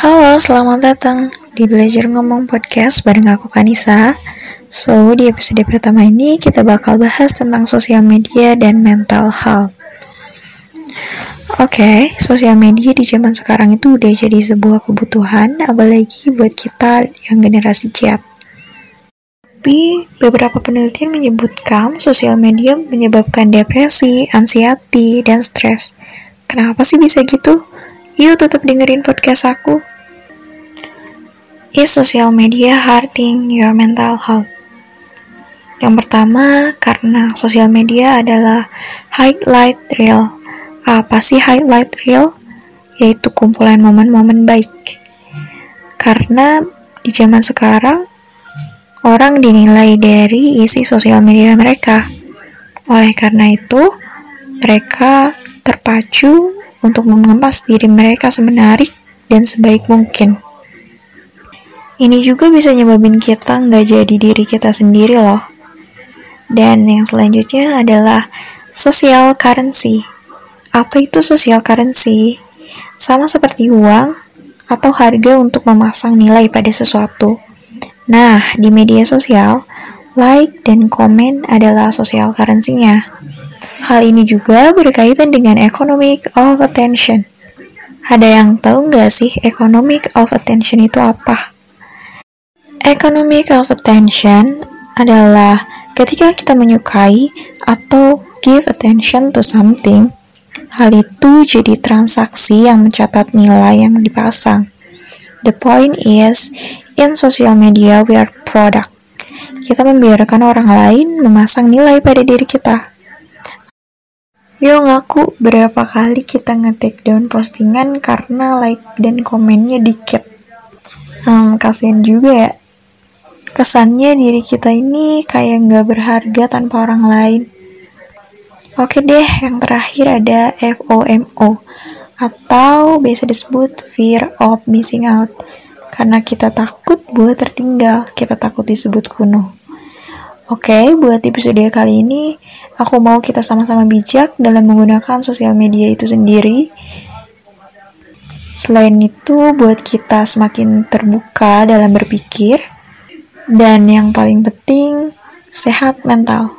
Halo, selamat datang di Belajar Ngomong Podcast bareng aku Kanisa. So, di episode pertama ini kita bakal bahas tentang sosial media dan mental health. Oke, okay, sosial media di zaman sekarang itu udah jadi sebuah kebutuhan, apalagi buat kita yang generasi chat. Tapi, beberapa penelitian menyebutkan sosial media menyebabkan depresi, anxiety, dan stres. Kenapa sih bisa gitu? Yuk tetap dengerin podcast aku. Is social media hurting your mental health? Yang pertama, karena sosial media adalah highlight reel. Apa sih highlight reel? Yaitu kumpulan momen-momen baik. Karena di zaman sekarang, orang dinilai dari isi sosial media mereka. Oleh karena itu, mereka terpacu untuk mengemas diri mereka semenarik dan sebaik mungkin. Ini juga bisa nyebabin kita nggak jadi diri kita sendiri loh. Dan yang selanjutnya adalah social currency. Apa itu social currency? Sama seperti uang atau harga untuk memasang nilai pada sesuatu. Nah, di media sosial, like dan komen adalah social currency-nya. Hal ini juga berkaitan dengan economic of attention. Ada yang tahu nggak sih economic of attention itu apa? Economic of attention adalah ketika kita menyukai atau give attention to something, hal itu jadi transaksi yang mencatat nilai yang dipasang. The point is, in social media we are product. Kita membiarkan orang lain memasang nilai pada diri kita. Yo ngaku berapa kali kita nge-take down postingan karena like dan komennya dikit. Hmm, kasihan juga ya. Kesannya diri kita ini kayak nggak berharga tanpa orang lain. Oke deh, yang terakhir ada FOMO atau biasa disebut fear of missing out. Karena kita takut buat tertinggal, kita takut disebut kuno. Oke, buat episode kali ini, aku mau kita sama-sama bijak dalam menggunakan sosial media itu sendiri. Selain itu, buat kita semakin terbuka dalam berpikir, dan yang paling penting, sehat mental.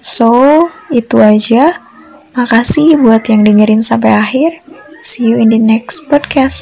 So, itu aja. Makasih buat yang dengerin sampai akhir. See you in the next podcast.